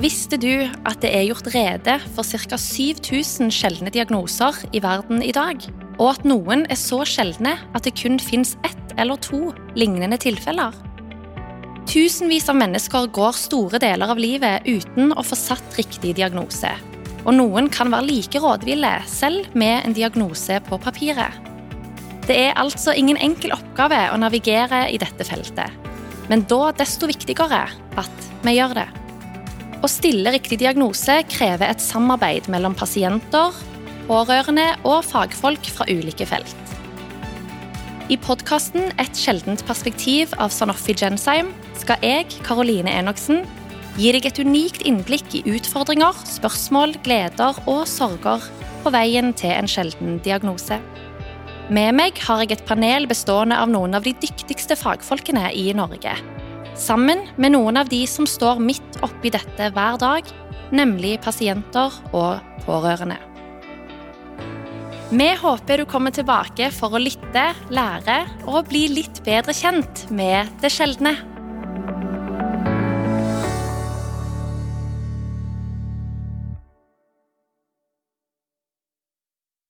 Visste du at det er gjort rede for ca. 7000 sjeldne diagnoser i verden i dag? Og at noen er så sjeldne at det kun fins ett eller to lignende tilfeller? Tusenvis av mennesker går store deler av livet uten å få satt riktig diagnose. Og noen kan være like rådville selv med en diagnose på papiret. Det er altså ingen enkel oppgave å navigere i dette feltet. Men da desto viktigere at vi gjør det. Å stille riktig diagnose krever et samarbeid mellom pasienter, pårørende og fagfolk fra ulike felt. I podkasten Et sjeldent perspektiv av Sanofi Gensheim skal jeg, Karoline Enoksen, gi deg et unikt innblikk i utfordringer, spørsmål, gleder og sorger på veien til en sjelden diagnose. Med meg har jeg et panel bestående av noen av de dyktigste fagfolkene i Norge sammen med noen av de som står midt oppi dette hver dag, nemlig pasienter og pårørende. Vi håper du kommer tilbake for å lytte, lære og bli litt bedre kjent med det sjeldne.